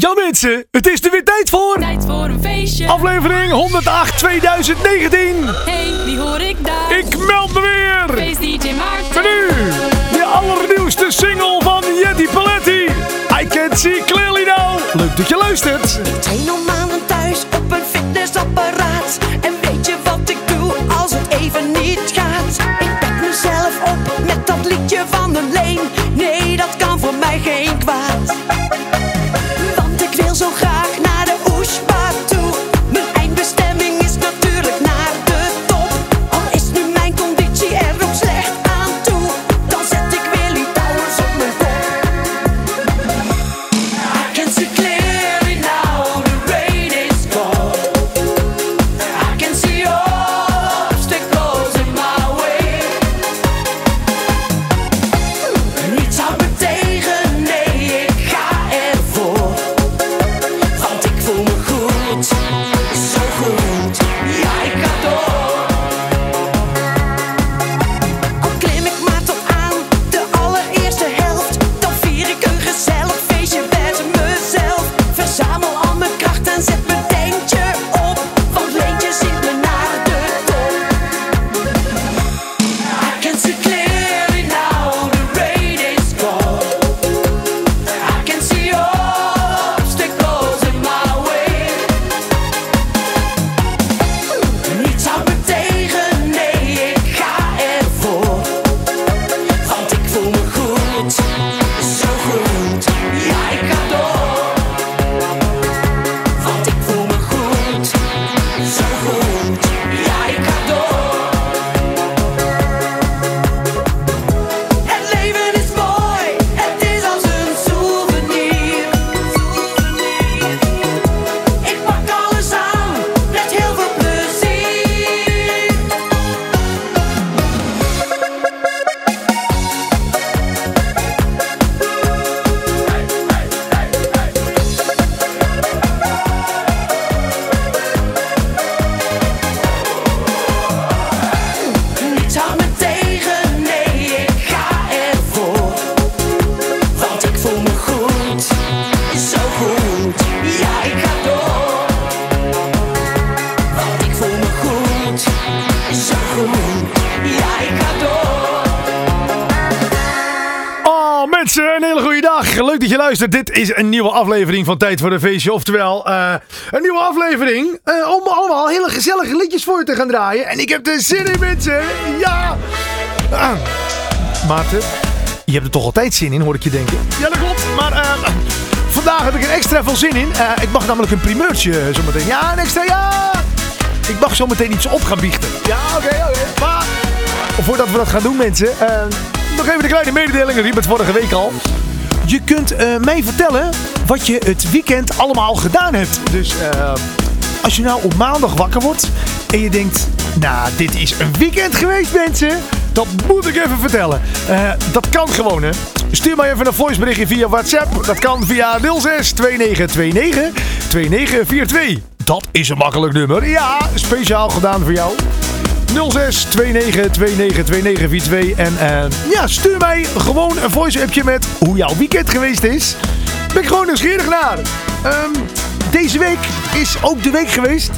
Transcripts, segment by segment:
Ja mensen, het is er weer tijd voor. Tijd voor een feestje. Aflevering 108 2019. Hey, wie hoor ik daar? Ik meld me weer. Feest DJ Maarten. En nu, de allernieuwste single van Jetty Paletti. I can see clearly now. Leuk dat je luistert. Train om maanden thuis op een fitnessapparaat. En weet je wat ik doe als het even niet gaat? Ik pek mezelf op met dat liedje van de leen. Nee, dat kan voor mij geen kwaad. Is een nieuwe aflevering van Tijd voor een Feestje. Oftewel, eh, een nieuwe aflevering eh, om allemaal hele gezellige liedjes voor je te gaan draaien. En ik heb er zin in mensen. Ja! Ah. Maarten, je hebt er toch altijd zin in, hoor ik je denken. Ja, dat klopt. Maar eh, vandaag heb ik er extra veel zin in. Ik mag namelijk een primeurtje zometeen. Ja, een extra, ja! Ik mag zometeen iets op gaan biechten. Ja, oké, oké. Maar voordat we dat gaan doen, mensen. nog even een kleine mededeling. Riep het vorige week al. Je kunt eh, mij vertellen wat je het weekend allemaal gedaan hebt. Dus eh, als je nou op maandag wakker wordt en je denkt... Nou, dit is een weekend geweest, mensen. Dat moet ik even vertellen. Eh, dat kan gewoon, hè. Stuur mij even een voiceberichtje via WhatsApp. Dat kan via 06 2929 2942. Dat is een makkelijk nummer. Ja, speciaal gedaan voor jou. 06 29 29 2942 en eh, ja, stuur mij gewoon een voice appje met hoe jouw weekend geweest is. Ben ik gewoon nieuwsgierig naar. Ehm, deze week is ook de week geweest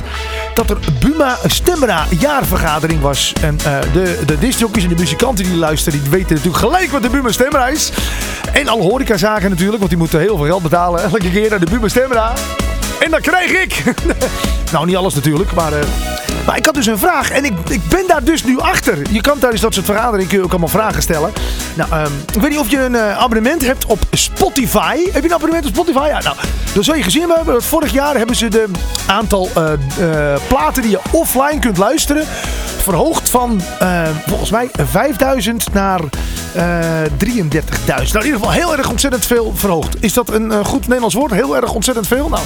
dat er Buma Stemra jaarvergadering was. En eh, de, de discjockeys en de muzikanten die luisteren, die weten natuurlijk gelijk wat de Buma Stemra is. En alle horecazaken natuurlijk, want die moeten heel veel geld betalen elke keer naar de Buma Stemra. En dat krijg ik. nou, niet alles natuurlijk, maar... eh, maar ik had dus een vraag en ik, ik ben daar dus nu achter. Je kan tijdens dat soort vergaderingen kun je ook allemaal vragen stellen. Nou, ehm, ik weet niet of je een eh, abonnement hebt op Spotify. Heb je een abonnement op Spotify? Ja, nou, dan zul je gezien hebben dat vorig jaar hebben ze de aantal eh, eh, platen die je offline kunt luisteren verhoogd van eh, volgens mij 5000 naar eh 33.000. Nou, in ieder geval heel erg ontzettend veel verhoogd. Is dat een eh, goed Nederlands woord? Heel erg ontzettend veel? Nou,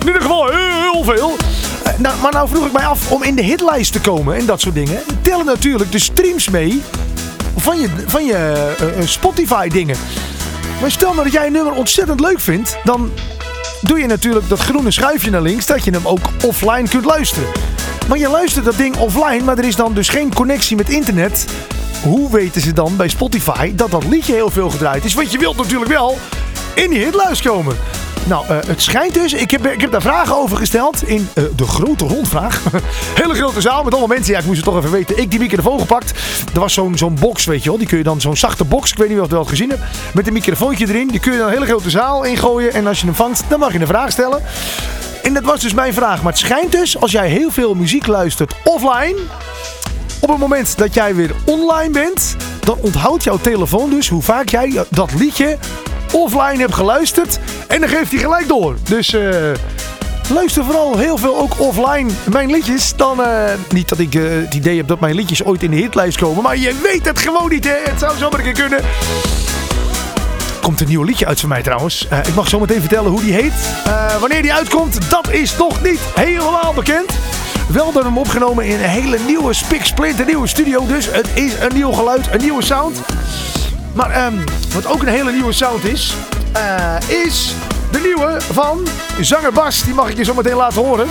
in ieder geval heel, veel. Eh, nou, maar nou vroeg ik mij af om in de hitlijst te komen en dat soort dingen. Tellen natuurlijk de streams mee van je, van je eh, eh, Spotify dingen. Maar stel nou dat jij een nummer ontzettend leuk vindt, dan doe je natuurlijk dat groene schuifje naar links, dat je hem ook offline kunt luisteren. Maar je luistert dat ding offline, maar er is dan dus geen connectie met internet. Hoe weten ze dan bij Spotify dat dat liedje heel veel gedraaid is? Want je wilt natuurlijk wel in die hitlijst komen. Nou, eh, het schijnt dus, ik heb, ik heb daar vragen over gesteld in eh, de grote rondvraag. Hele grote zaal met allemaal mensen. Ja, ik moest het toch even weten. Ik die microfoon gepakt. Er was zo'n zo'n box, weet je wel. Die kun je dan, zo'n zachte box, ik weet niet of je dat wel gezien hebt. Met een microfoontje erin. Die kun je dan een hele grote zaal ingooien. En als je hem vangt, dan mag je een vraag stellen. En dat was dus mijn vraag. Maar het schijnt dus, als jij heel veel muziek luistert offline... Op het moment dat jij weer online bent, dan onthoudt jouw telefoon dus hoe vaak jij dat liedje offline hebt geluisterd. En dan geeft hij gelijk door. Dus eh, luister vooral heel veel ook offline mijn liedjes. Dan, eh, niet dat ik eh, het idee heb dat mijn liedjes ooit in de hitlijst komen. Maar je weet het gewoon niet, hè. Het zou zomaar een keer kunnen. Komt een nieuw liedje uit van mij trouwens. Eh, ik mag zo meteen vertellen hoe die heet. Eh, wanneer die uitkomt, dat is nog niet helemaal bekend. Wel door hem opgenomen in een hele nieuwe spik splinter nieuwe studio. Dus het is een nieuw geluid, een nieuwe sound. Maar ehm, wat ook een hele nieuwe sound is, eh, is de nieuwe van zanger Bas. Die mag ik je zo meteen laten horen.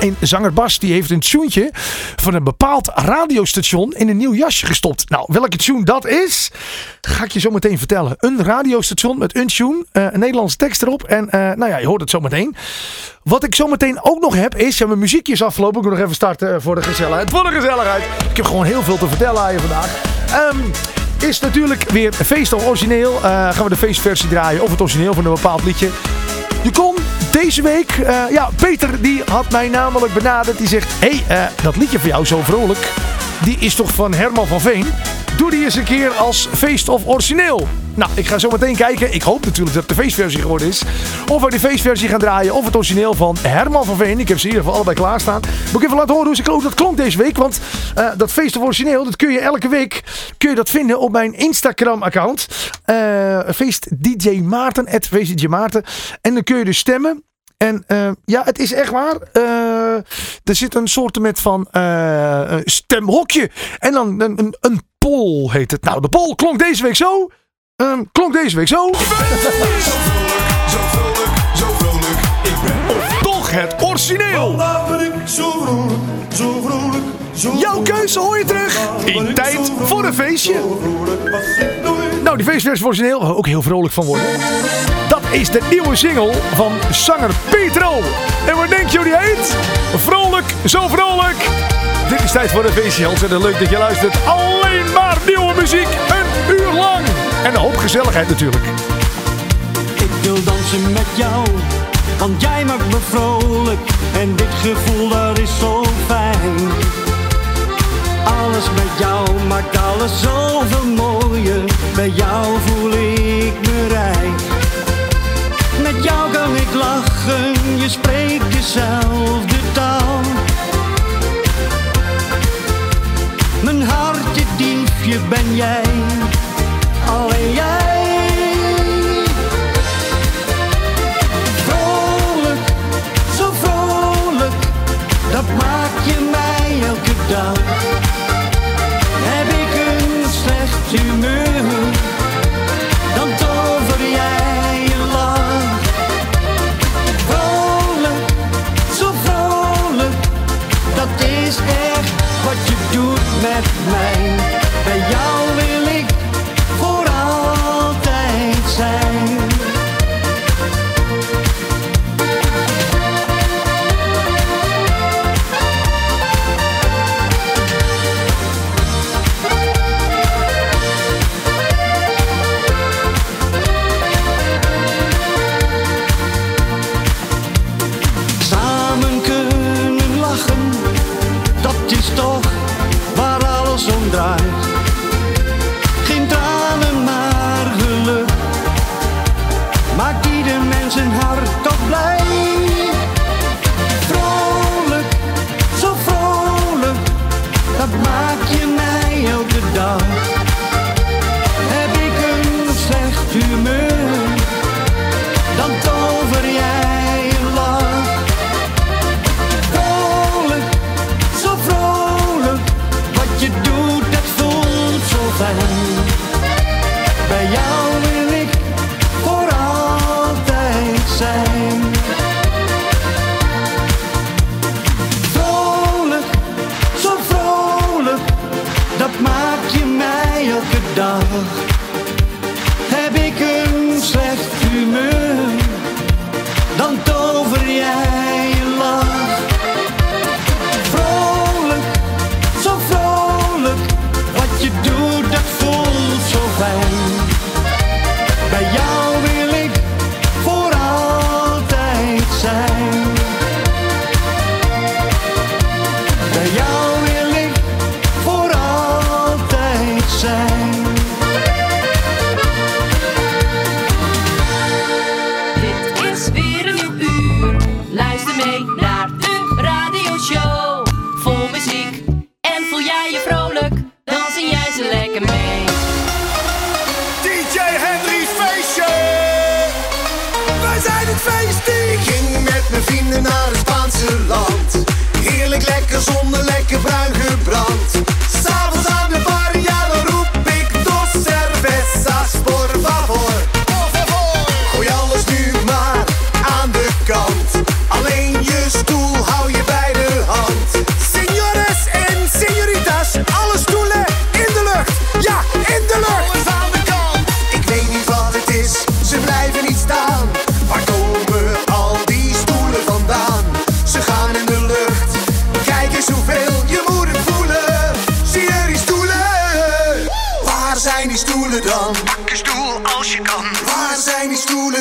En zanger Bas die heeft een tuentje van een bepaald radiostation in een nieuw jasje gestopt. Nou, welke tune dat is, ga ik je zo meteen vertellen. Een radiostation met een tune, eh, een Nederlandse tekst erop. En eh, nou ja, je hoort het zo meteen. Wat ik zo meteen ook nog heb is, ja, mijn muziekje is afgelopen. Ik moet nog even starten voor de gezelligheid. Voor de gezelligheid. Ik heb gewoon heel veel te vertellen aan je vandaag. Ehm, is natuurlijk weer feest of origineel. Eh, gaan we de feestversie draaien of het origineel van een bepaald liedje. Je kon deze week, eh, ja, Peter die had mij namelijk benaderd. Die zegt, hé, hey, eh, dat liedje van jou zo vrolijk, die is toch van Herman van Veen? Doe die eens een keer als feest of origineel. Nou, ik ga zo meteen kijken. Ik hoop natuurlijk dat het de feestversie geworden is. Of we de feestversie gaan draaien of het origineel van Herman van Veen. Ik heb ze ieder geval allebei klaarstaan. Moet ik even laten horen hoe ze klonk. Dat klonk deze week. Want eh, dat feest of origineel, dat kun je elke week kun je dat vinden op mijn Instagram account. Eh, feest DJ Maarten, DJ Maarten. En dan kun je dus stemmen. En eh, ja, het is echt waar. Er zit een soort met van een stemhokje. En dan een, een, een poll heet het. Nou, de poll klonk deze week zo. Ehm, klonk deze week zo. Zo vrolijk, zo vrolijk, zo vrolijk. Ik ben. Toch het origineel. Vandaag ben ik zo vrolijk, zo vrolijk, zo Jouw keuze hoor je terug in tijd voor een feestje. Vrolijk ik. Nou, die feestversie origineel, ook heel vrolijk van worden. Dat is de nieuwe single van zanger Petro. En wat denk je hoe die heet? Vrolijk, zo vrolijk. Dit is tijd voor een feestje, ontzettend leuk dat je luistert. Alleen maar nieuwe muziek, gezelligheid natuurlijk. Ik wil dansen met jou, want jij maakt me vrolijk en dit gevoel dat is zo fijn. Alles met jou maakt alles zoveel mooier, bij jou voel ik me rijk. Met jou kan ik lachen, je spreekt dezelfde taal. Mijn hartje diefje ben jij, alleen jij. Vrolijk, zo vrolijk, dat maak je mij elke dag. Heb ik een slecht humeur, dan tover jij je lach. Vrolijk, zo vrolijk, dat is echt wat je doet met mij. Bij jou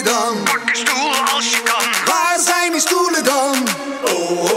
dan? Pak een stoel als je kan. Waar zijn die stoelen dan? Oh, oh,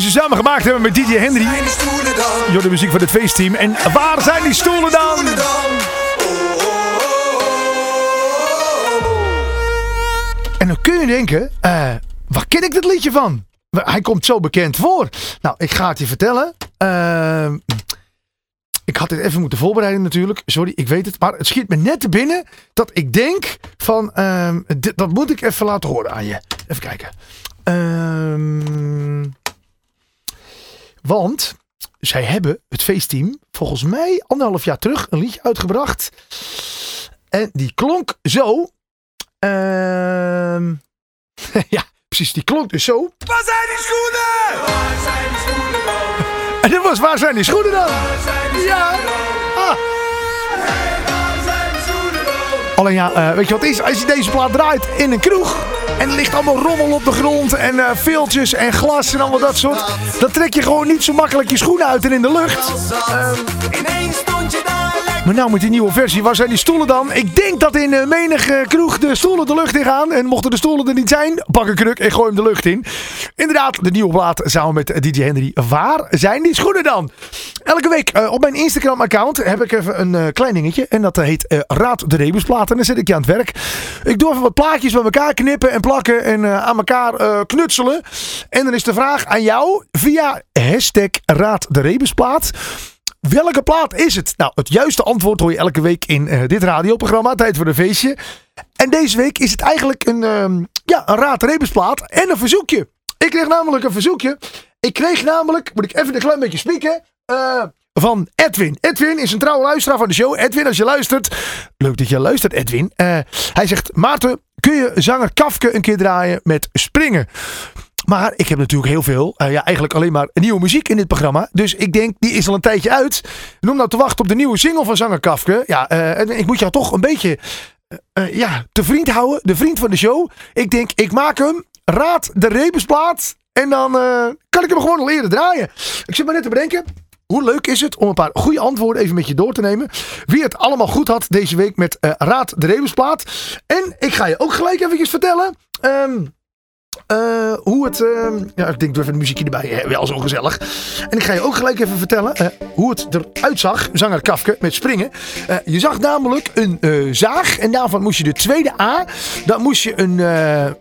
die ze samen gemaakt hebben met DJ Henry. Door de muziek van het feestteam. En waar zijn die stoelen dan? En dan kun je denken, eh, waar ken ik dit liedje van? Hij komt zo bekend voor. Nou, ik ga het je vertellen. Ehm, ik had dit even moeten voorbereiden natuurlijk. Sorry, ik weet het. Maar het schiet me net te binnen dat ik denk van... ehm, dit, dat moet ik even laten horen aan je. Even kijken. Ehm, want zij hebben, het feestteam, volgens mij anderhalf jaar terug een liedje uitgebracht. En die klonk zo. Ehm, ja, precies. Die klonk dus zo. Waar zijn die schoenen? Waar zijn die schoenen dan? En dat was waar zijn die schoenen dan? Ja. Ah. Alleen ja, eh, weet je wat het is? Als je deze plaat draait in een kroeg. En er ligt allemaal rommel op de grond. En eh veeltjes en glas en allemaal dat soort. Dan trek je gewoon niet zo makkelijk je schoenen uit en in de lucht. Ineens stond je daar. Maar nou met die nieuwe versie, waar zijn die stoelen dan? Ik denk dat in eh, menige kroeg de stoelen de lucht in gaan. En mochten de stoelen er niet zijn, pak een kruk en gooi hem de lucht in. Inderdaad, de nieuwe plaat samen met DJ Henry. Waar zijn die schoenen dan? Elke week eh, op mijn Instagram account heb ik even een eh, klein dingetje. En dat heet Raad de Rebusplaat. En dan zit ik je aan het werk. Ik doe even wat plaatjes bij elkaar knippen en plakken en aan elkaar knutselen. En dan is de vraag aan jou via hashtag Raad de Rebusplaat. Welke plaat is het? Nou, het juiste antwoord hoor je elke week in eh, dit radioprogramma. Tijd voor een feestje. En deze week is het eigenlijk een, ehm, ja, een raad rebusplaat en een verzoekje. Ik kreeg namelijk een verzoekje. Ik kreeg namelijk, moet ik even een klein beetje spieken. eh, van Edwin. Edwin is een trouwe luisteraar van de show. Edwin, als je luistert. Leuk dat je luistert, Edwin. Eh, hij zegt: Maarten, kun je zanger Kafke een keer draaien met springen? Maar ik heb natuurlijk heel veel, eh, ja, eigenlijk alleen maar nieuwe muziek in dit programma. Dus ik denk, die is al een tijdje uit. Noem nou te wachten op de nieuwe single van zanger Kafke. Ja, en ik moet jou toch een beetje eh, ja, te vriend houden. De vriend van de show. Ik denk, ik maak hem. Raad de rebusplaat. En dan kan ik hem gewoon al eerder draaien. Ik zit maar net te bedenken. Hoe leuk is het om een paar goede antwoorden even met je door te nemen. Wie het allemaal goed had deze week met Raad de Rebusplaat. En ik ga je ook gelijk eventjes vertellen. ehm, eh, hoe het. ehm, ja, ik denk, doe even een muziekje erbij. wel zo gezellig. En ik ga je ook gelijk even vertellen eh, hoe het eruit zag. Zanger Kafke met springen. Eh, je zag namelijk een zaag. En daarvan moest je de tweede A. Dan moest je een,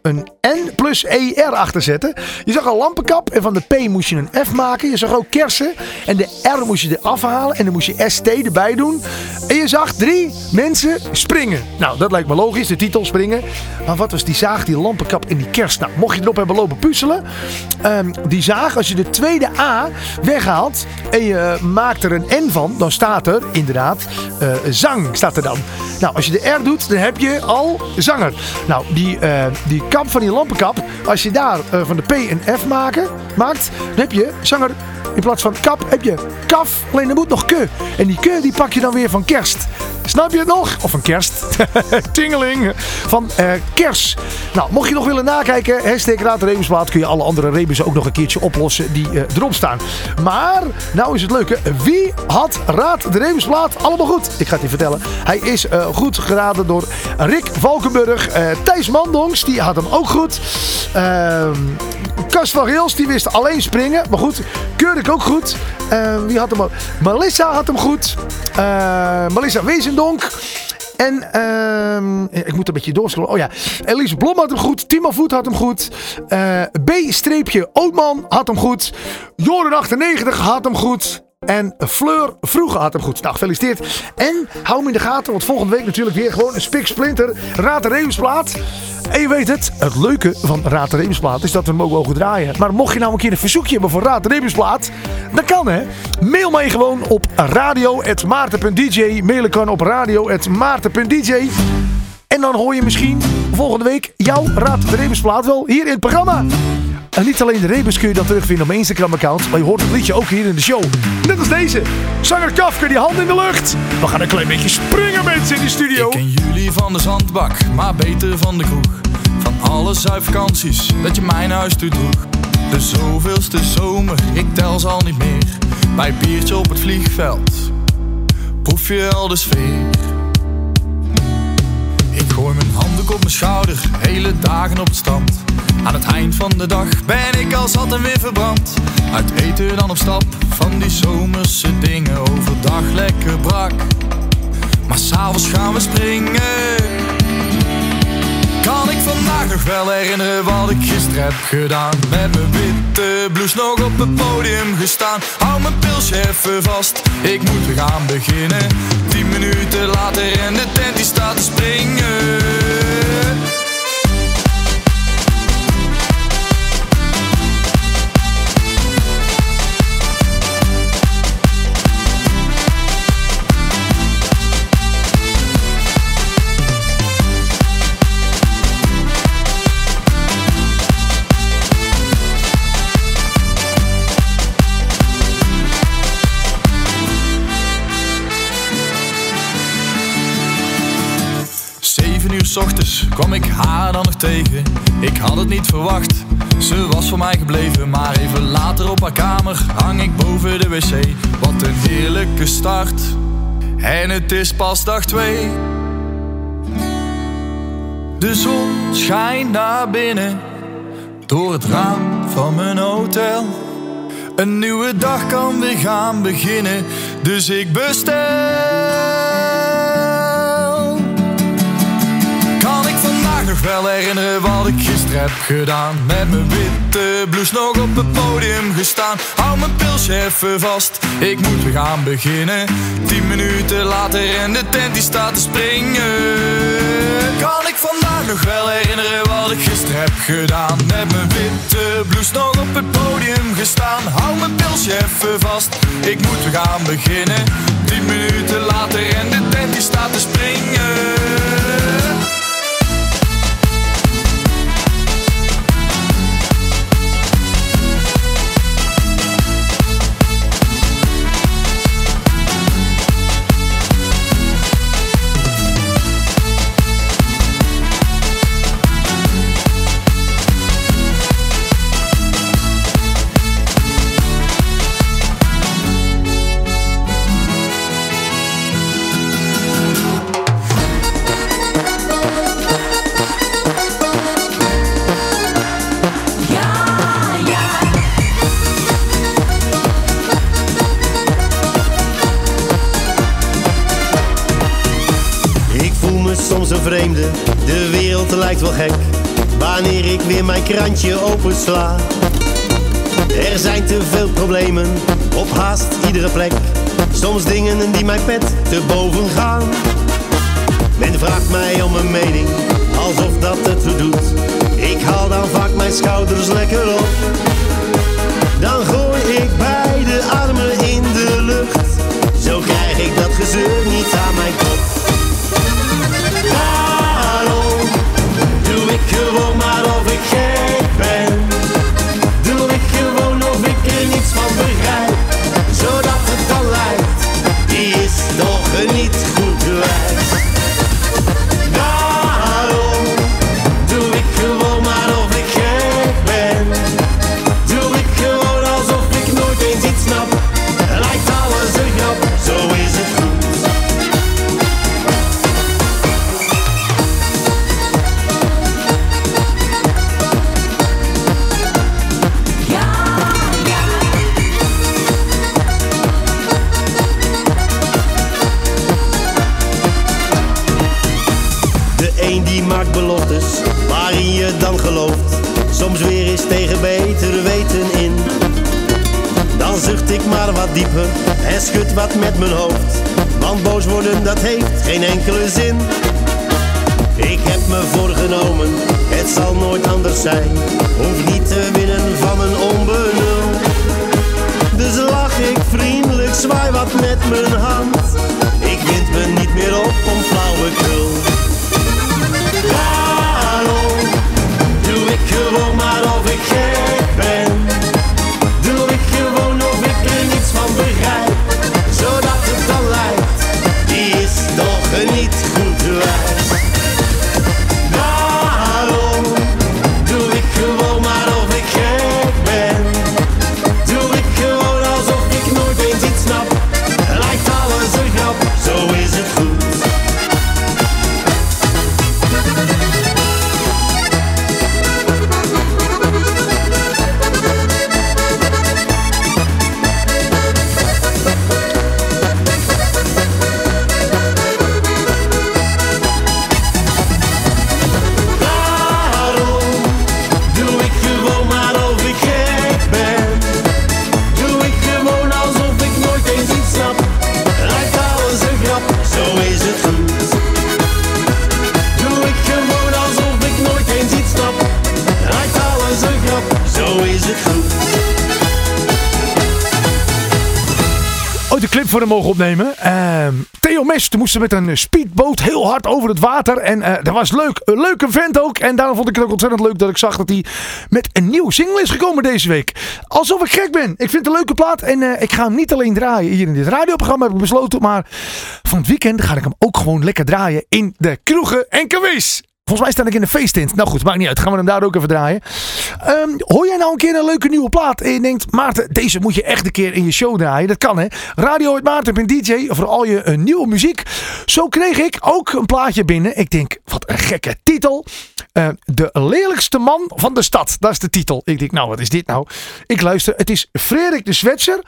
een N plus ER achter zetten. Je zag een lampenkap. En van de P moest je een F maken. Je zag ook kersen. En de R moest je eraf halen. En dan moest je ST erbij doen. En je zag drie mensen springen. Nou, dat lijkt me logisch. De titel springen. Maar wat was die zaag, die lampenkap en die kerst? Nou, mocht je erop hebben lopen puzzelen. ehm, die zaag, als je de tweede A weghaalt en je maakt er een N van, dan staat er inderdaad eh, zang. Staat er dan. Nou, als je de R doet, dan heb je al zanger. Nou, die, eh, die kap van die lampenkap, als je daar eh, van de P een F maken, maakt, dan heb je zanger. In plaats van kap heb je kaf, alleen er moet nog ke. En die ke die pak je dan weer van kerst. Snap je het nog? Of een kerst. Tingeling. Van kers. Nou, mocht je nog willen nakijken, De Rebusplaat, kun je alle andere rebussen ook nog een keertje oplossen die eh, erop staan. Maar, nou is het leuke. Wie had Raad de Rebusplaat allemaal goed? Ik ga het je vertellen. Hij is eh, goed geraden door Rick Valkenburg. Eh, Thijs Mandongs, die had hem ook goed. Ehm Kas van Rails, die wist alleen springen. Maar goed, Keurig ook goed. Eh, wie had hem ook? Melissa had hem goed. Melissa Wezendonk. En ehm, ik moet een beetje doorscrollen. Oh ja, Elise Blom had hem goed. Timo Voet had hem goed. Eh, B-Ootman had hem goed. Joren98 had hem goed. En Fleur Vroege had hem goed. Nou, gefeliciteerd. En hou hem in de gaten, want volgende week natuurlijk weer gewoon een spik splinter Raad de Rebusplaat. En je weet het, het leuke van Raad de Rebusplaat is dat we hem ook mogen draaien. Maar mocht je nou een keer een verzoekje hebben voor Raad de Rebusplaat, dan kan hè. Mail mij gewoon op radio.maarten.dj. Mailen kan op radio.maarten.dj. En dan hoor je misschien volgende week jouw Raad de Rebusplaat wel hier in het programma. En niet alleen de rebus kun je dan terugvinden op mijn Instagram-account, maar je hoort het liedje ook hier in de show. Net als deze. Zanger Kafke, die hand in de lucht. We gaan een klein beetje springen, mensen, in de studio. Ik ken jullie van de zandbak, maar beter van de kroeg. Van alle zuidvakanties dat je mijn huis toe droeg. De zoveelste zomer, ik tel ze al niet meer. Bij biertje op het vliegveld, proef je al de sfeer. Gooi mijn handdoek op mijn schouder, hele dagen op het strand. Aan het eind van de dag ben ik al zat en weer verbrand. Uit eten dan op stap, van die zomerse dingen. Overdag lekker brak, maar s'avonds gaan we springen. Kan ik vandaag nog wel herinneren wat ik gisteren heb gedaan? Met mijn witte blouse nog op het podium gestaan. Hou mijn pilsje even vast, ik moet weer gaan beginnen. Tien minuten later en de tent die staat te springen 's ochtends kwam ik haar dan nog tegen. Ik had het niet verwacht, ze was voor mij gebleven. Maar even later op haar kamer hang ik boven de wc. Wat een heerlijke start. En het is pas dag twee. De zon schijnt naar binnen door het raam van mijn hotel. Een nieuwe dag kan weer gaan beginnen, dus ik bestel. Nog wel herinneren wat ik gisteren heb gedaan? Met mijn witte blouse nog op het podium gestaan. Hou mijn pilsje even vast, ik moet weer gaan beginnen. Tien minuten later en de tent die staat te springen. Kan ik vandaag nog wel herinneren wat ik gisteren heb gedaan. Met mijn witte blouse nog op het podium gestaan. Hou mijn pilsje even vast, ik moet weer gaan beginnen. Tien minuten later en de tent die staat te springen. Lijkt wel gek. Wanneer ik weer mijn krantje opensla. Er zijn te veel problemen, op haast iedere plek. Soms dingen die mijn pet te boven gaan. Men vraagt mij om een mening, alsof dat het doet. Ik haal dan vaak mijn schouders lekker op. opnemen. Ehm, Theo Mes, toen moesten met een speedboot heel hard over het water. En eh, dat was leuk. Een leuke vent ook. En daarom vond ik het ook ontzettend leuk dat ik zag dat hij met een nieuw single is gekomen deze week. Alsof ik gek ben. Ik vind het een leuke plaat. En eh, ik ga hem niet alleen draaien hier in dit radioprogramma, heb besloten. Maar van het weekend ga ik hem ook gewoon lekker draaien in de kroegen en cafés. Volgens mij sta ik in de feesttent. Nou goed, maakt niet uit. Gaan we hem daar ook even draaien. Ehm, hoor jij nou een keer een leuke nieuwe plaat en je denkt... Maarten, deze moet je echt een keer in je show draaien. Dat kan hè. Radio Maarten, DJ voor al je een nieuwe muziek. Zo kreeg ik ook een plaatje binnen. Ik denk, wat een gekke titel. Eh, de lelijkste man van de stad. Dat is de titel. Ik denk, nou wat is dit nou? Ik luister. Het is Frederik de Zwetser.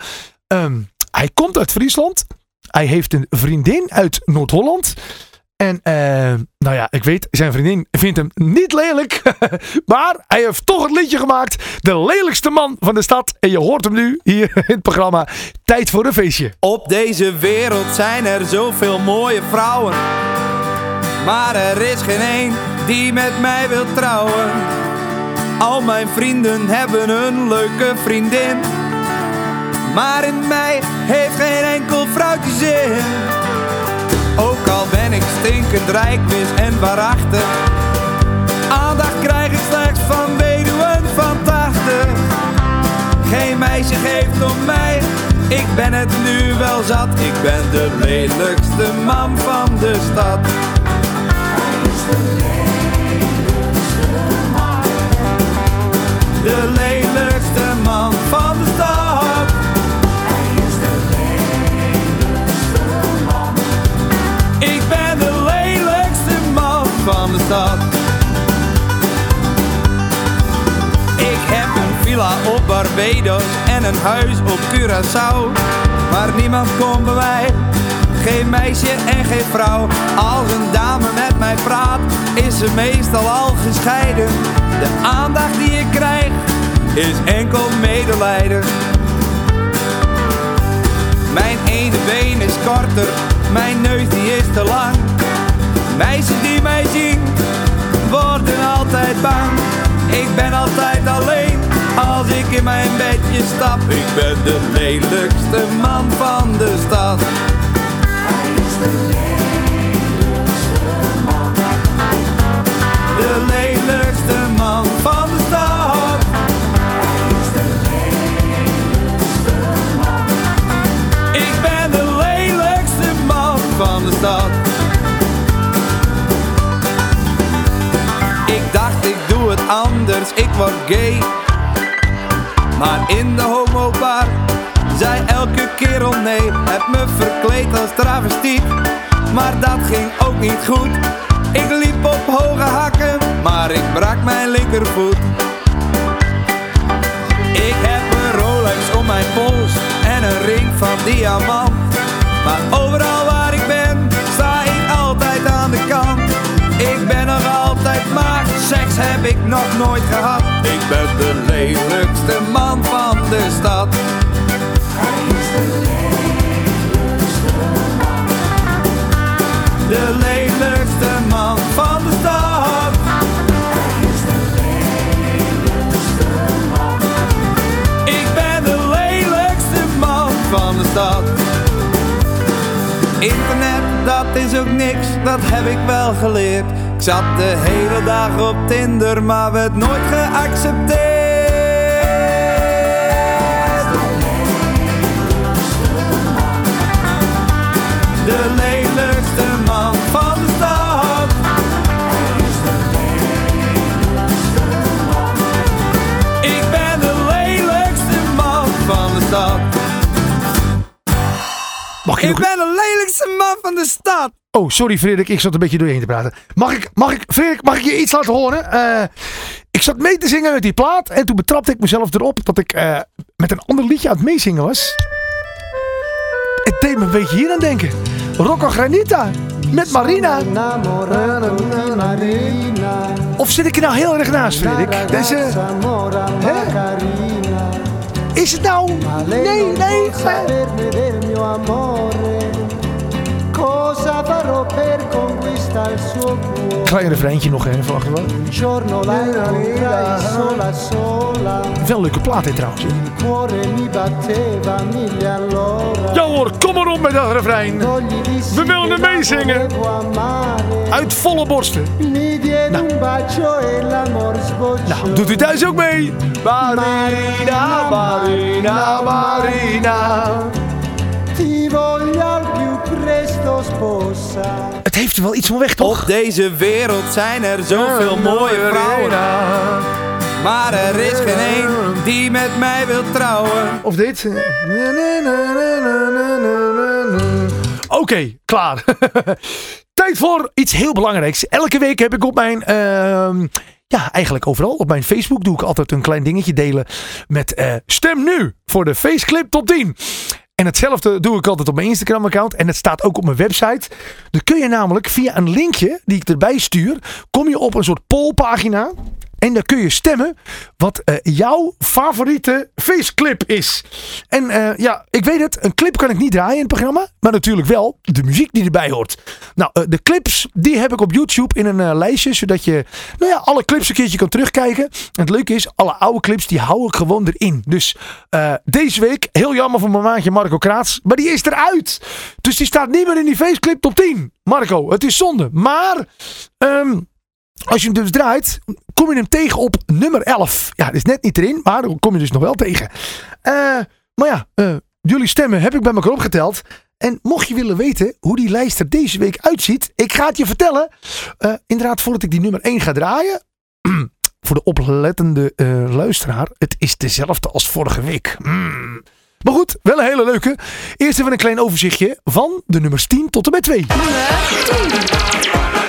Ehm, hij komt uit Friesland. Hij heeft een vriendin uit Noord-Holland. En eh, nou ja, ik weet, zijn vriendin vindt hem niet lelijk. maar hij heeft toch het liedje gemaakt. De lelijkste man van de stad. En je hoort hem nu hier in het programma Tijd voor een feestje. Op deze wereld zijn er zoveel mooie vrouwen. Maar er is geen een die met mij wil trouwen. Al mijn vrienden hebben een leuke vriendin. Maar in mij heeft geen enkel vrouwtje zin. Ook al ben ik stinkend rijk, mis en waarachtig. Aandacht krijg ik slechts van weduwen van 80. Geen meisje geeft om mij, ik ben het nu wel zat. Ik ben de lelijkste man van de stad. De lelijkste man de stad. Barbados en een huis op Curaçao. Maar niemand komt bij mij, geen meisje en geen vrouw. Als een dame met mij praat, is ze meestal al gescheiden. De aandacht die ik krijg, is enkel medelijden. Mijn ene been is korter, mijn neus die is te lang. Meisjes die mij zien, worden altijd bang. Ik ben altijd alleen, als ik in mijn bedje stap. Ik ben de lelijkste man van de stad. De lelijkste man van de stad. Ik ben de lelijkste man van de stad. Ik dacht ik doe het anders, ik word gay. Maar in de homobar zei elke kerel nee. Heb me verkleed als travestiet, maar dat ging ook niet goed. Ik liep op hoge hakken, maar ik brak mijn linkervoet. Ik heb een Rolex om mijn pols en een ring van diamant. Maar overal waar seks heb ik nog nooit gehad. Ik ben de lelijkste man van de stad. De lelijkste man van de stad. Ik ben de lelijkste man van de stad. Internet, dat is ook niks, dat heb ik wel geleerd. Ik zat de hele dag op Tinder, maar werd nooit geaccepteerd. De lelijkste man van de stad. Ik ben de lelijkste man van de stad. Mag ik Ik ben de lelijkste man van de stad. Oh, sorry Frederik, ik zat een beetje doorheen te praten. Mag ik, mag ik, Frederik, mag ik je iets laten horen? Eh, ik zat mee te zingen met die plaat en toen betrapte ik mezelf erop dat ik eh, met een ander liedje aan het meezingen was. Het deed me een beetje hier aan denken. Rocco Granita met Marina. Of zit ik er nou heel erg naast, Frederik? Deze? Is het nou? Nee, nee. Cosa Klein refreintje nog even van sola, Wel een leuke plaat dit trouwens. il cuore mi batteva a mille all'ora. Ja hoor, kom maar op met dat refrein. We la meezingen. Uit volle borsten. Mi diede un bacio e l'amor sbocciò. Nou, doet u thuis ook mee? Marina, Marina, Marina. Ti voglio Het heeft er wel iets van weg, toch? Op deze wereld zijn er zoveel mooie vrouwen. Maar er is geen één die met mij wil trouwen. Of dit? Oké, klaar. Tijd voor iets heel belangrijks. Elke week heb ik op mijn, ehm, ja, eigenlijk overal op mijn Facebook doe ik altijd een klein dingetje delen met eh, stem nu voor de Faceclip top 10. En hetzelfde doe ik altijd op mijn Instagram account en het staat ook op mijn website. Dan kun je namelijk via een linkje die ik erbij stuur, kom je op een soort pollpagina. En dan kun je stemmen wat eh, jouw favoriete faceclip is. En eh, ja, ik weet het, een clip kan ik niet draaien in het programma. Maar natuurlijk wel de muziek die erbij hoort. Nou, eh, de clips die heb ik op YouTube in een lijstje. Zodat je nou ja, alle clips een keertje kan terugkijken. En het leuke is, alle oude clips die hou ik gewoon erin. Dus deze week, heel jammer voor mijn maatje Marco Kraats. Maar die is eruit. Dus die staat niet meer in die faceclip top 10. Marco, het is zonde. Maar... ehm, als je hem dus draait, kom je hem tegen op nummer 11. Ja, dat is net niet erin, maar kom je dus nog wel tegen. Eh, maar ja, eh, jullie stemmen heb ik bij elkaar opgeteld. En mocht je willen weten hoe die lijst er deze week uitziet, ik ga het je vertellen. Eh, inderdaad, voordat ik die nummer 1 ga draaien. voor de oplettende luisteraar, het is dezelfde als vorige week. Mm. Maar goed, wel een hele leuke. Eerst even een klein overzichtje van de nummers 10 tot en met 2. Nummer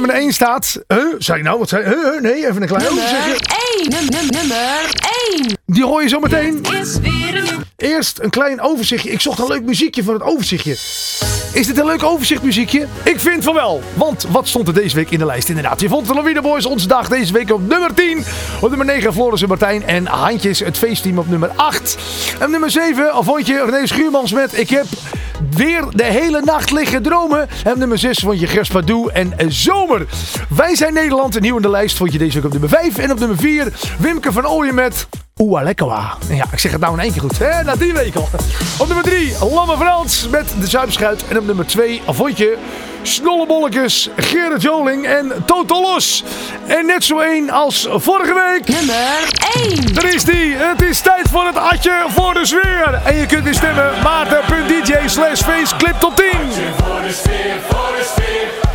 nummer 1 staat. Huh? Zei ik nou, wat zei huh, huh? Nee, even een klein overzichtje. Nummer 1. Num, num, nummer 1. Die hoor je zo meteen. is weer een nieuw Eerst een klein overzichtje. Ik zocht een leuk muziekje voor het overzichtje. Is dit een leuk overzichtmuziekje? Ik vind van wel. Want wat stond er deze week in de lijst? Inderdaad, je vond de Lawine Boys onze dag deze week op nummer 10. Op nummer 9 Floris en Martijn en Handjes het feestteam op nummer 8. En op nummer 7 vond je René Schuurmans met Ik heb weer de hele nacht liggen dromen. En nummer 6 vond je Gers en eh, Zomer. Wij zijn Nederland. Nieuw in de lijst vond je deze week op nummer 5. En op nummer 4 Wimke van Ooyen met Oeh, lekkerwa. Ja, ik zeg het nou in één keer goed. Na die week al. Op nummer 3, Lamme Frans met de Zuipschuit. En op nummer 2, vond je Snollebolletjes, Gerrit Joling en Total Los. En net zo één als vorige week. Nummer 1. Daar is die. Het is tijd voor het atje voor de sfeer. En je kunt weer stemmen. Maarten.dj slash face clip tot 10. Voor de sfeer, voor de sfeer.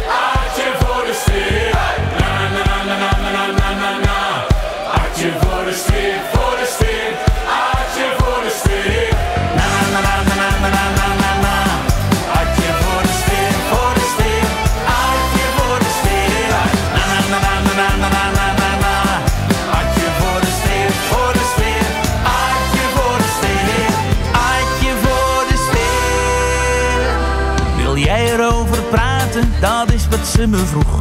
Me vroeg.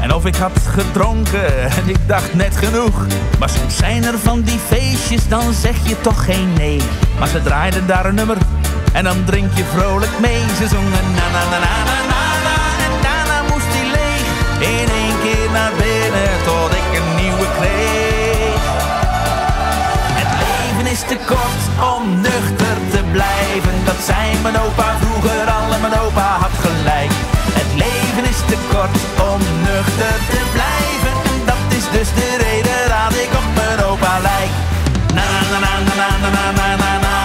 En of ik had gedronken en ik dacht net genoeg. Maar soms zijn er van die feestjes, dan zeg je toch geen nee. Maar ze draaiden daar een nummer en dan drink je vrolijk mee. Ze zongen na na na na na na na en daarna moest hij leeg. In één keer naar binnen tot ik een nieuwe kreeg. Het leven is te kort om nuchter te blijven. Dat zei mijn opa vroeger al en mijn opa kort om nuchter te blijven. En dat is dus de reden dat ik op mijn opa lijk. Na na na na na na na na na na.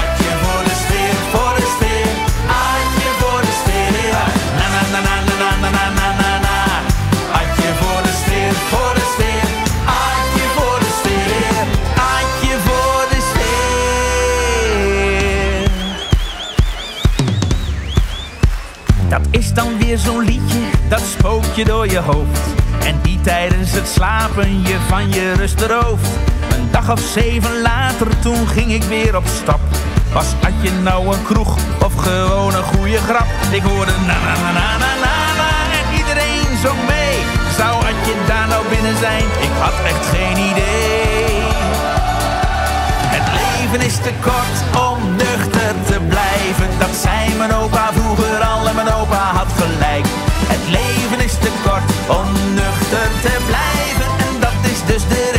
Adje voor de sfeer, voor de sfeer. Adje voor de sfeer. Na na na na na na na na na na. Adje voor de sfeer, voor de sfeer. Adje voor de sfeer. Adje voor de sfeer. Dat is dan weer zo'n liedje, dat spookt je door je hoofd. En die tijdens het slapen je van je rust berooft. Een dag of zeven later, toen ging ik weer op stap. Was had je nou een kroeg of gewoon een goede grap? Ik hoorde na na na na na na na en iedereen zong mee. Zou had je daar nou binnen zijn? Ik had echt geen idee. Het leven is te kort om nuchter te blijven. Dat zei mijn opa vroeger al en mijn opa had gelijk. Om nuchter te blijven. En dat is dus de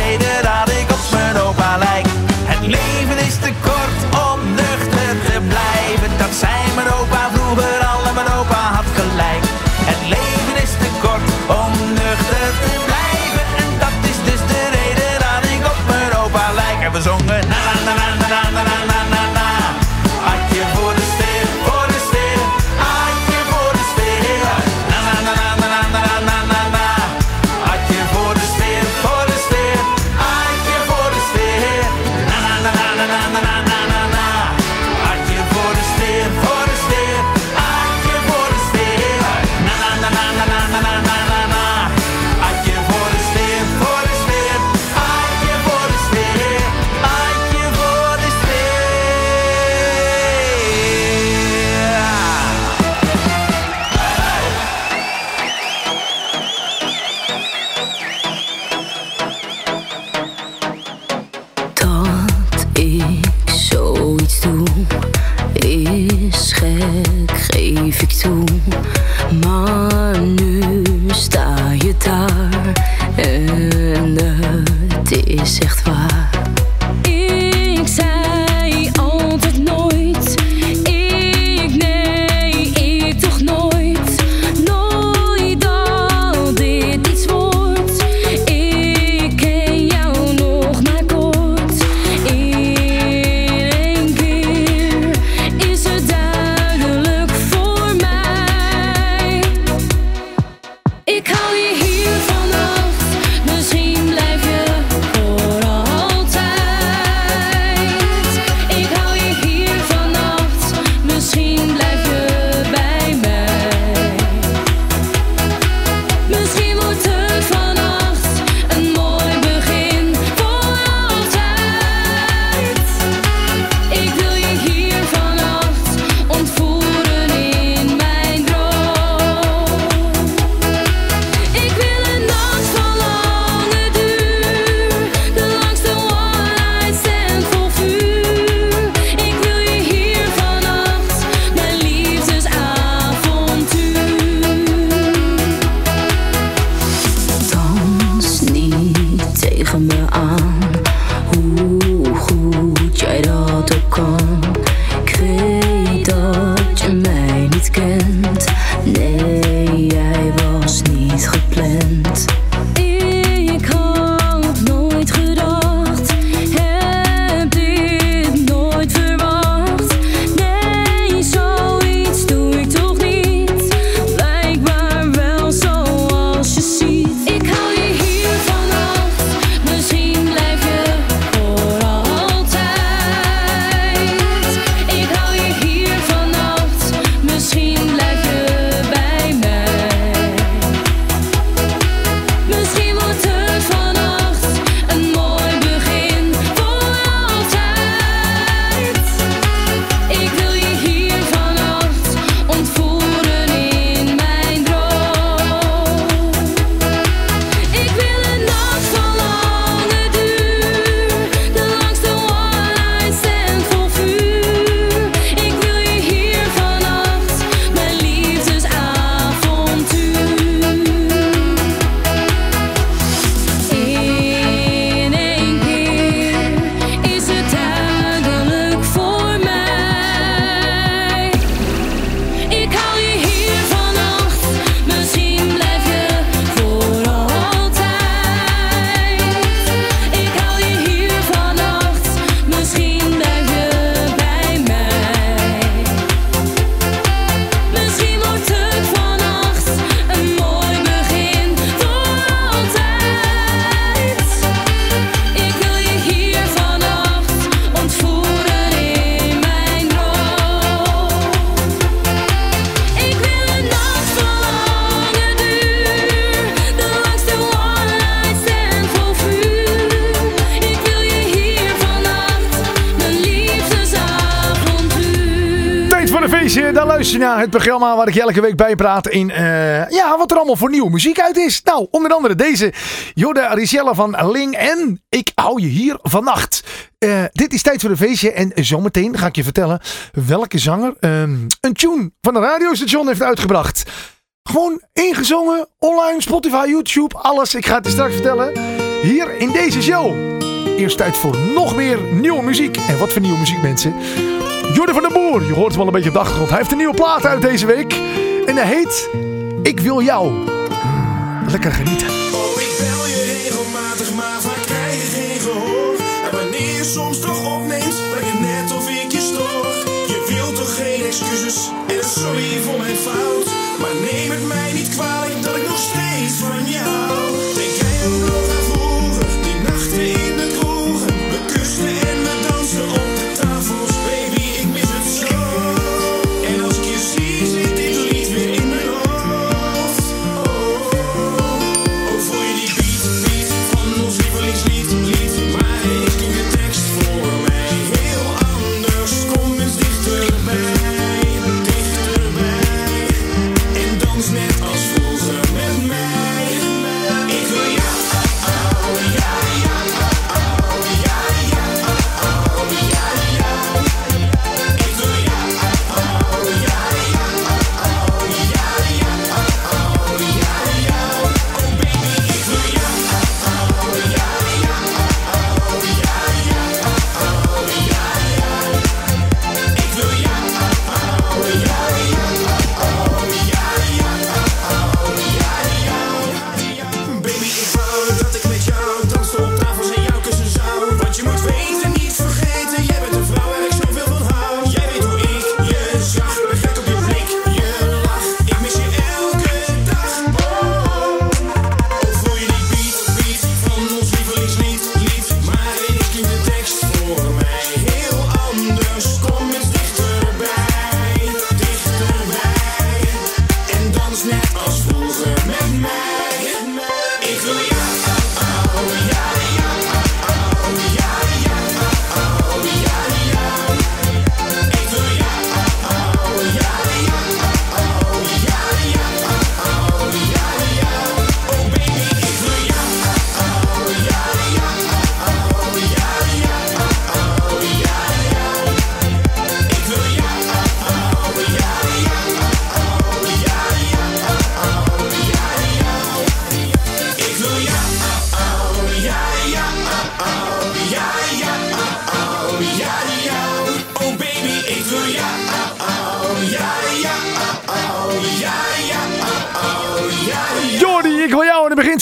waar ik elke week bijpraat in eh, ja, wat er allemaal voor nieuwe muziek uit is. Nou, onder andere deze. Jorda Richelle van Ling en Ik hou je hier vannacht. Eh, dit is tijd voor een feestje en zometeen ga ik je vertellen welke zanger ehm, een tune van een radiostation heeft uitgebracht. Gewoon ingezongen, online, Spotify, YouTube, alles. Ik ga het je straks vertellen. Hier in deze show. Eerst tijd voor nog meer nieuwe muziek. En wat voor nieuwe muziek, mensen? Jordan van den Boer, je hoort hem wel een beetje op de. Hij heeft een nieuwe plaat uit deze week. En hij heet Ik wil jou. Mm, lekker genieten.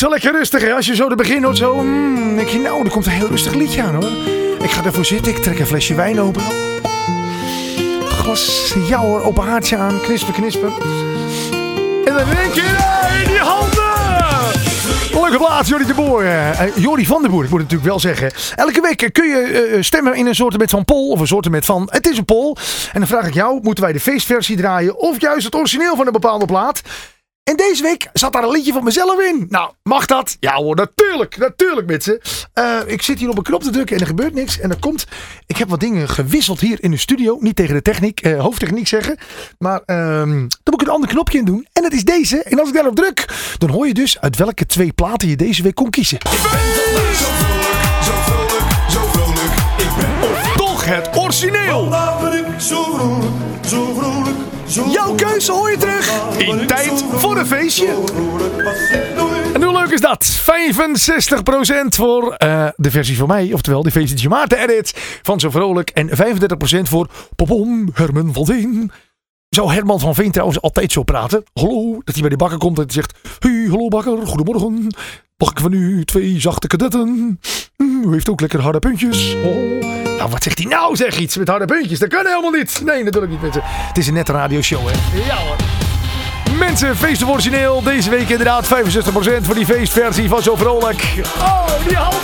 Zo lekker rustig. Hè? Als je zo de begin hoort, zo. Mm, denk nou, er komt een heel rustig liedje aan hoor. Ik ga ervoor zitten. Ik trek een flesje wijn open. Glas jouwer op een haartje aan. Knisper, knisper. En dan denk je, hey, die handen! Leuke plaats, Jordi de Boer. Jordi van de Boer, ik moet het natuurlijk wel zeggen. Elke week eh, kun je stemmen in een soort met van poll. Of een soort met van, het is een poll. En dan vraag ik jou, moeten wij de feestversie draaien? Of juist het origineel van een bepaalde plaat? En deze week zat daar een liedje van mezelf in. Nou, mag dat? Ja hoor, natuurlijk. Natuurlijk, mensen. Eh, ik zit hier op een knop te drukken en er gebeurt niks. En er komt... Ik heb wat dingen gewisseld hier in de studio. Niet tegen de techniek, eh, hoofdtechniek zeggen. Maar ehm dan moet ik een ander knopje in doen. En dat is deze. En als ik daarop druk, dan hoor je dus uit welke twee platen je deze week kon kiezen. Zo vrolijk, zo vrolijk, zo vrolijk. Ik ben Of toch het origineel. Vandaag ben ik zo vrolijk, zo vrolijk, Jouw keuze hoor je terug in tijd voor een feestje. En hoe leuk is dat? 65% voor eh, de versie van mij, oftewel de feestje Maarten edit van Zo Vrolijk. En 35% voor Popom Herman van Veen. Zou Herman van Veen trouwens altijd zo praten? Hallo, dat hij bij de bakker komt en zegt... Hey, hallo bakker, goedemorgen. Mag ik van u twee zachte kadetten? Hm, u heeft ook lekker harde puntjes. Oh. Nou, wat zegt hij nou? Zeg iets met harde puntjes. Dat kan helemaal niet. Nee, natuurlijk niet, mensen. Het is een nette radioshow, hè? Ja hoor. Mensen, feest of origineel. Deze week inderdaad 65% voor die feestversie van Zo Vrolijk. Oh, die hand.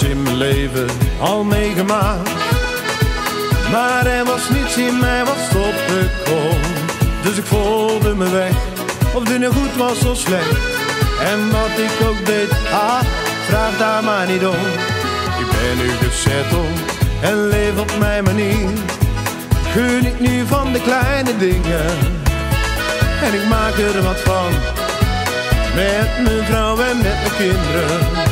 Alles in mijn leven al meegemaakt. Maar er was niets in mij wat stoppen kon. Dus ik volgde me weg, of dit nu goed was of slecht. En wat ik ook deed, ah, vraag daar maar niet om. Ik ben nu gezetteld en leef op mijn manier. Geniet nu van de kleine dingen. En ik maak er wat van. Met mijn vrouw en met mijn kinderen.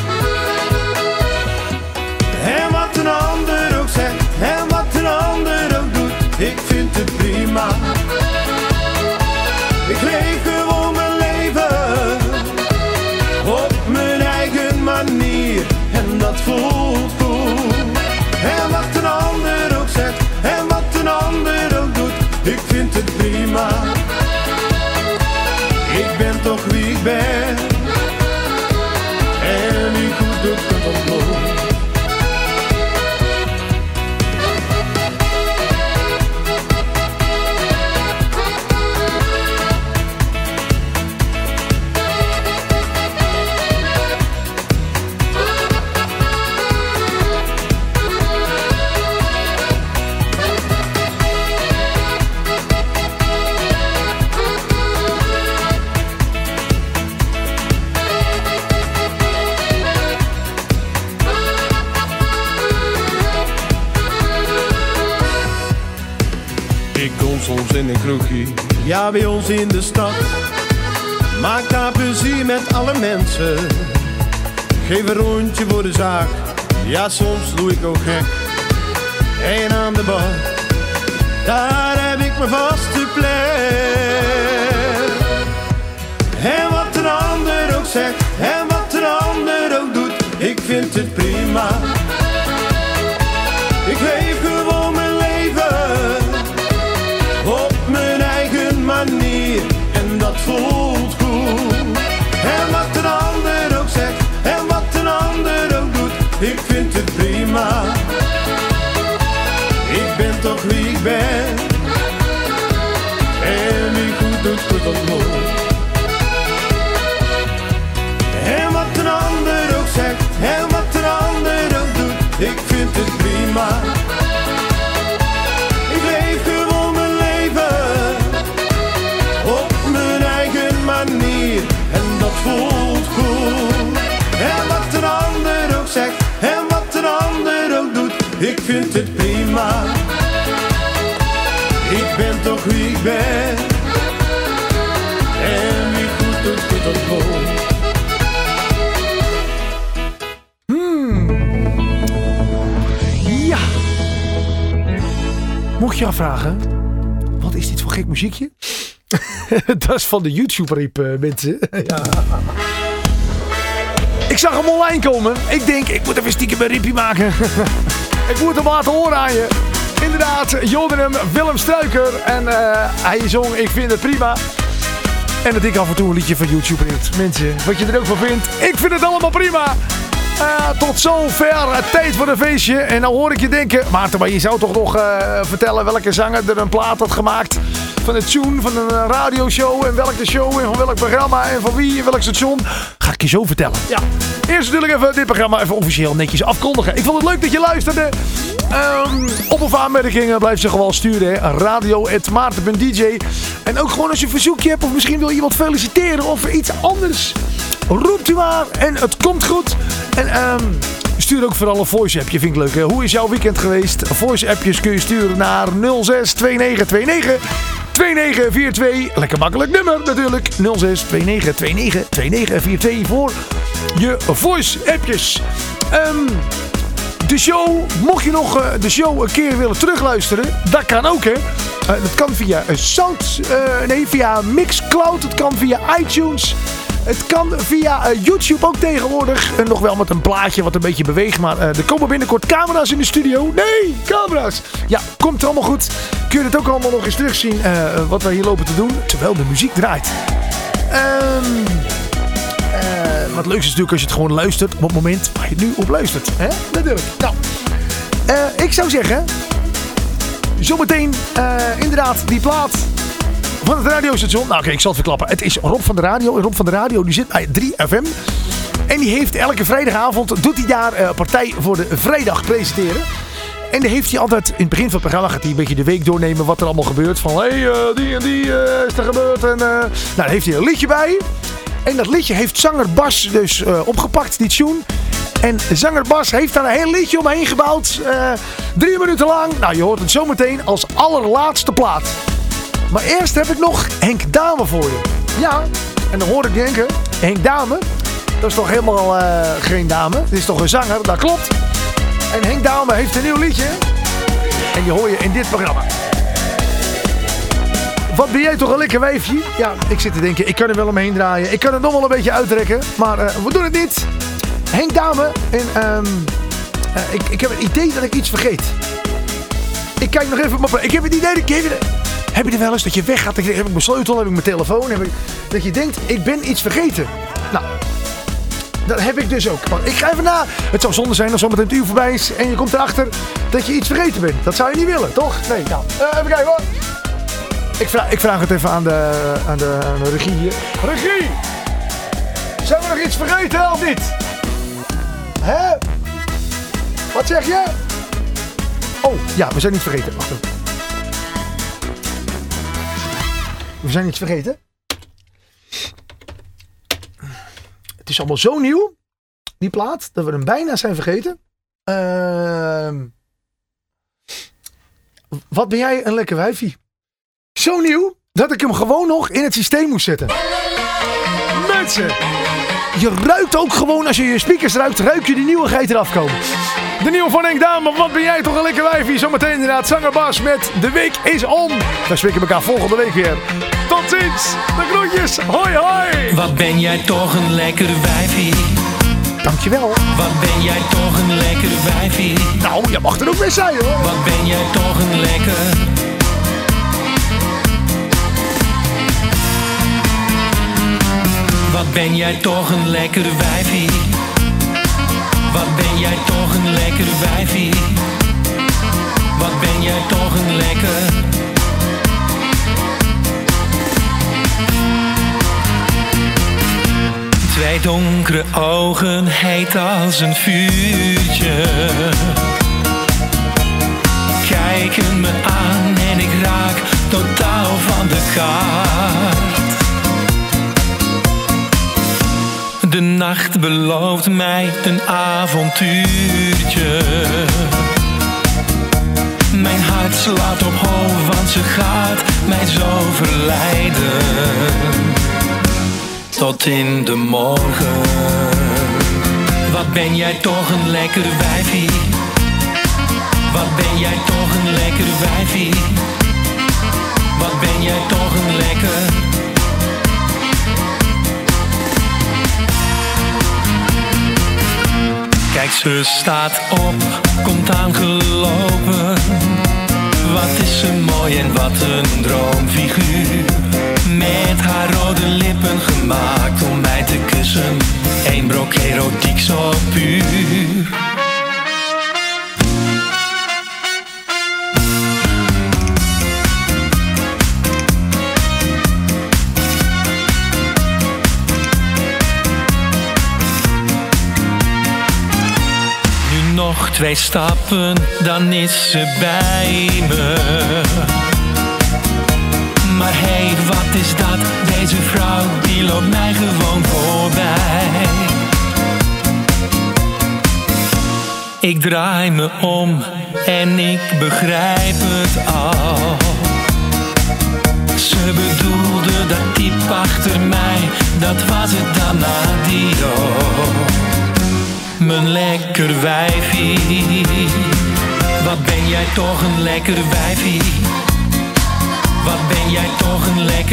Ik leef gewoon mijn leven, op mijn eigen manier, en dat voelt goed. En wat een ander ook zegt, en wat een ander ook doet, ik vind het prima. Ja bij ons in de stad. Maak daar plezier met alle mensen. Geef een rondje voor de zaak, ja soms doe ik ook gek. En aan de bar, daar heb ik mijn vaste plek. En wat een ander ook zegt, en wat een ander ook doet, ik vind het prima. Ik ben toch wie ik ben vind het prima. Ik ben toch wie ik ben en wie goed doet, goed ontmoet. Ja. Mocht je afvragen, wat is dit voor gek muziekje? dat is van de YouTube-riep, eh, mensen. ja. Ik zag hem online komen. Ik denk, ik moet even stiekem een riepje maken. ik moet hem laten horen aan je. Inderdaad, Jodenum, Willem Struiker. En eh, hij zong Ik vind het prima. En dat ik af en toe een liedje van YouTube riep. Mensen, wat je er ook van vindt. Ik vind het allemaal prima. Eh, tot zover tijd voor een feestje. En dan hoor ik je denken, Maarten, maar je zou toch nog eh, vertellen welke zanger er een plaat had gemaakt van het tune van een eh, radioshow en welke show en van welk programma en van wie en welk station. Ga ik je zo vertellen. Ja. Eerst natuurlijk even dit programma even officieel netjes afkondigen. Ik vond het leuk dat je luisterde. Ehm, op of aanmerkingen blijf ze gewoon sturen. Hè. Radio.maarten.dj En ook gewoon als je een verzoekje hebt of misschien wil je iemand feliciteren of iets anders. Roept u maar en het komt goed. En ehm, stuur ook vooral een voice appje, vind ik leuk. Hè? Hoe is jouw weekend geweest? Voice appjes kun je sturen naar 062929 2942. Lekker makkelijk nummer natuurlijk. 062929 2942 voor je voice appjes. Ehm, de show, mocht je nog eh, de show een keer willen terugluisteren, dat kan ook hè. Eh, dat kan via eh, Sound, nee via Mixcloud, het kan via iTunes. Het kan via eh, YouTube ook tegenwoordig. Eh, nog wel met een plaatje wat een beetje beweegt. Maar eh, er komen binnenkort camera's in de studio. Nee, camera's. Ja, komt allemaal goed. Kun je het ook allemaal nog eens terugzien eh, wat wij hier lopen te doen. Terwijl de muziek draait. Ehm... Eh, wat leuk is natuurlijk als je het gewoon luistert op het moment waar je nu op luistert. Hè? Natuurlijk. Nou, ik zou zeggen, zometeen inderdaad die plaat van het radiostation. Nou oké, ik zal het verklappen. Het is Rob van de Radio. En Rob van de Radio die zit bij 3FM. En die heeft elke vrijdagavond, doet hij daar eh, partij voor de vrijdag presenteren. En dan heeft hij altijd, in het begin van het programma gaat hij een beetje de week doornemen wat er allemaal gebeurt. Van, hé, hey, eh, die en die eh, is er gebeurd. En, nou, daar heeft hij een liedje bij. En dat liedje heeft zanger Bas dus opgepakt, die tune. En zanger Bas heeft daar een heel liedje omheen gebouwd. drie minuten lang. Nou, je hoort het zometeen als allerlaatste plaat. Maar eerst heb ik nog Henk Dame voor je. Ja, en dan hoor ik denken, Henk Dame, dat is toch helemaal eh, geen dame. Dit is toch een zanger, dat klopt. En Henk Dame heeft een nieuw liedje. En die hoor je in dit programma. Wat ben jij toch een lekker wijfje? Ja, ik zit te denken, ik kan er wel omheen draaien. Ik kan het nog wel een beetje uittrekken. Maar eh, we doen het niet. Henk Dame. En ehm, eh, ik, ik heb het idee dat ik iets vergeet. Ik kijk nog even op mijn... Ik heb het idee dat ik... Heb je, er wel eens dat je weggaat? Heb ik mijn sleutel, heb ik mijn telefoon. Heb ik, dat je denkt, ik ben iets vergeten. Nou, dat heb ik dus ook. Ik ga even na. Het zou zonde zijn als zometeen het uur voorbij is en je komt erachter dat je iets vergeten bent. Dat zou je niet willen, toch? Nee, nou, eh, even kijken hoor. Ik vraag, ik vraag het even aan de, aan, de, aan de regie hier. Regie! Zijn we nog iets vergeten of niet? Hè? Wat zeg je? Oh, ja, we zijn niet vergeten. Wacht even. We zijn iets vergeten. Het is allemaal zo nieuw, die plaat, dat we hem bijna zijn vergeten. Ehm, wat ben jij een lekker wijfie. Zo nieuw, dat ik hem gewoon nog in het systeem moest zetten. Mensen, je ruikt ook gewoon, als je je speakers ruikt, ruik je die nieuwigheid eraf komen. De nieuwe van Henk Dame, wat ben jij toch een lekker wijfie. Zometeen inderdaad zanger Bas met De Week is Om. We spreken elkaar volgende week weer. Tot ziens, de groetjes, hoi hoi. Wat ben jij toch een lekker wijfie. Dankjewel. Wat ben jij toch een lekker wijfie. Nou, je mag er ook weer zijn hoor. Wat ben jij toch een lekker. Wat ben jij toch een lekker wijfie. Wat ben jij toch wijfie. Wat ben jij toch een lekker. Twee donkere ogen, heet als een vuurtje. Kijken me aan en ik raak totaal van de kaart. De nacht belooft mij een avontuurtje. Mijn hart slaat op hoog, want ze gaat mij zo verleiden tot in de morgen. Wat ben jij toch een lekker wijfie? Wat ben jij toch een lekker wijfie? Wat ben jij toch een lekker? Ze staat op, komt aangelopen. Wat is ze mooi en wat een droomfiguur. Met haar rode lippen gemaakt om mij te kussen. Eén brok erotiek zo puur. Twee stappen, dan is ze bij me. Maar hé, hey, wat is dat? Deze vrouw die loopt mij gewoon voorbij. Ik draai me om en ik begrijp het al. Ze bedoelde dat diep achter mij, dat was het dan adio. Mijn lekker wijfie, wat ben jij toch een lekker wijfie. Wat ben jij toch een lekker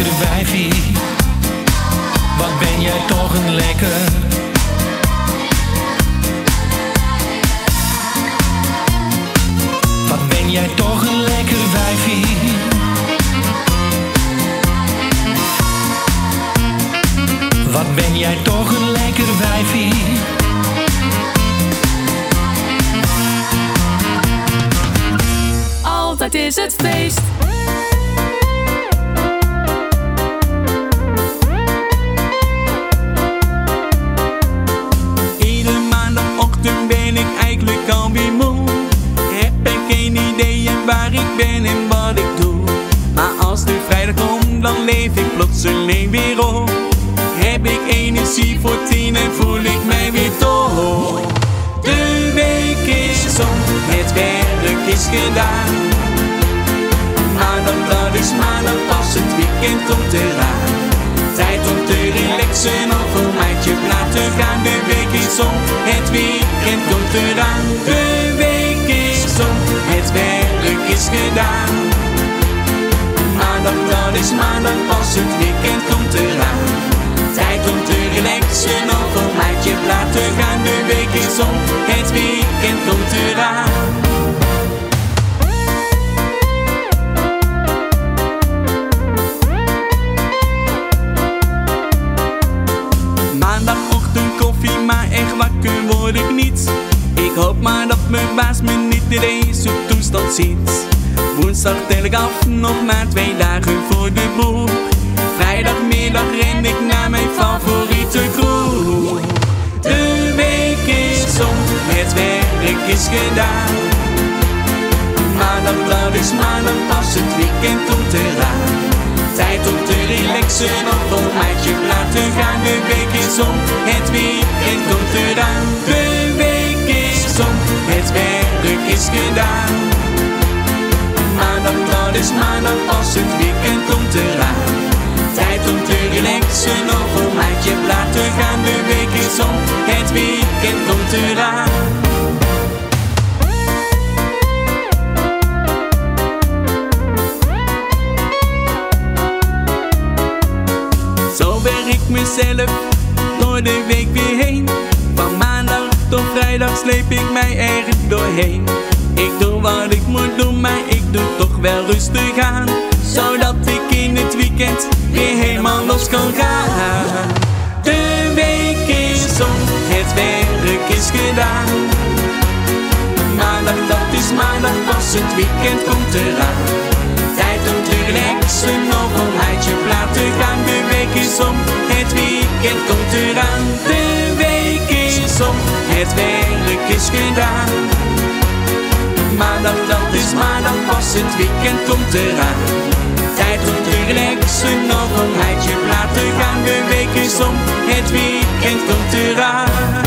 is het feest. Iedere maandagochtend ben ik eigenlijk al alweer moe. Heb ik geen idee waar ik ben en wat ik doe. Maar als de vrijdag komt, dan leef ik plotseling weer op. Heb ik energie voor tien en voel ik mij weer dol. De week is om, het werk is gedaan. Maandag, dat is maandag, pas het weekend komt eraan. Tijd om te relaxen of een maatje laten gaan. De week is om, het weekend komt eraan. De week is om, het werk is gedaan. Maandag, dat is maandag, pas het weekend komt eraan. Tijd om te relaxen of een maatje laten gaan. De week is om, het weekend komt eraan. Ik hoop maar dat mijn baas me niet in deze toestand ziet. Woensdag tel ik af, nog maar twee dagen voor de boel. Vrijdagmiddag ren ik naar mijn favoriete kroeg. De week is om, het werk is gedaan. Maandag, dat is maandag, pas het weekend komt eraan. Tijd om te relaxen of een maatje laten gaan. De week is om, het weekend komt eraan. De het werk is gedaan. Maandag, dat is maandag, pas het weekend komt eraan. Tijd om te relaxen of een maatje laten gaan. De week is om, het weekend komt eraan. Zo werk ik mezelf door de week weer heen. Van maandag tot vrijdag sleep ik mij ergens doorheen. Ik doe wat ik moet doen, maar ik doe toch wel rustig aan. Zodat ik in het weekend weer helemaal los kan gaan. De week is om, het werk is gedaan. Maandag, dat is maandag, pas het weekend komt eraan. Tijd om te relaxen of een heidje laten gaan. De week is om, het weekend komt eraan. De week is om, het werk is gedaan. Maandag, dat is maandag, pas het weekend komt eraan. Tijd om te relaxen of een heidje laten gaan. De week is om, het weekend komt eraan.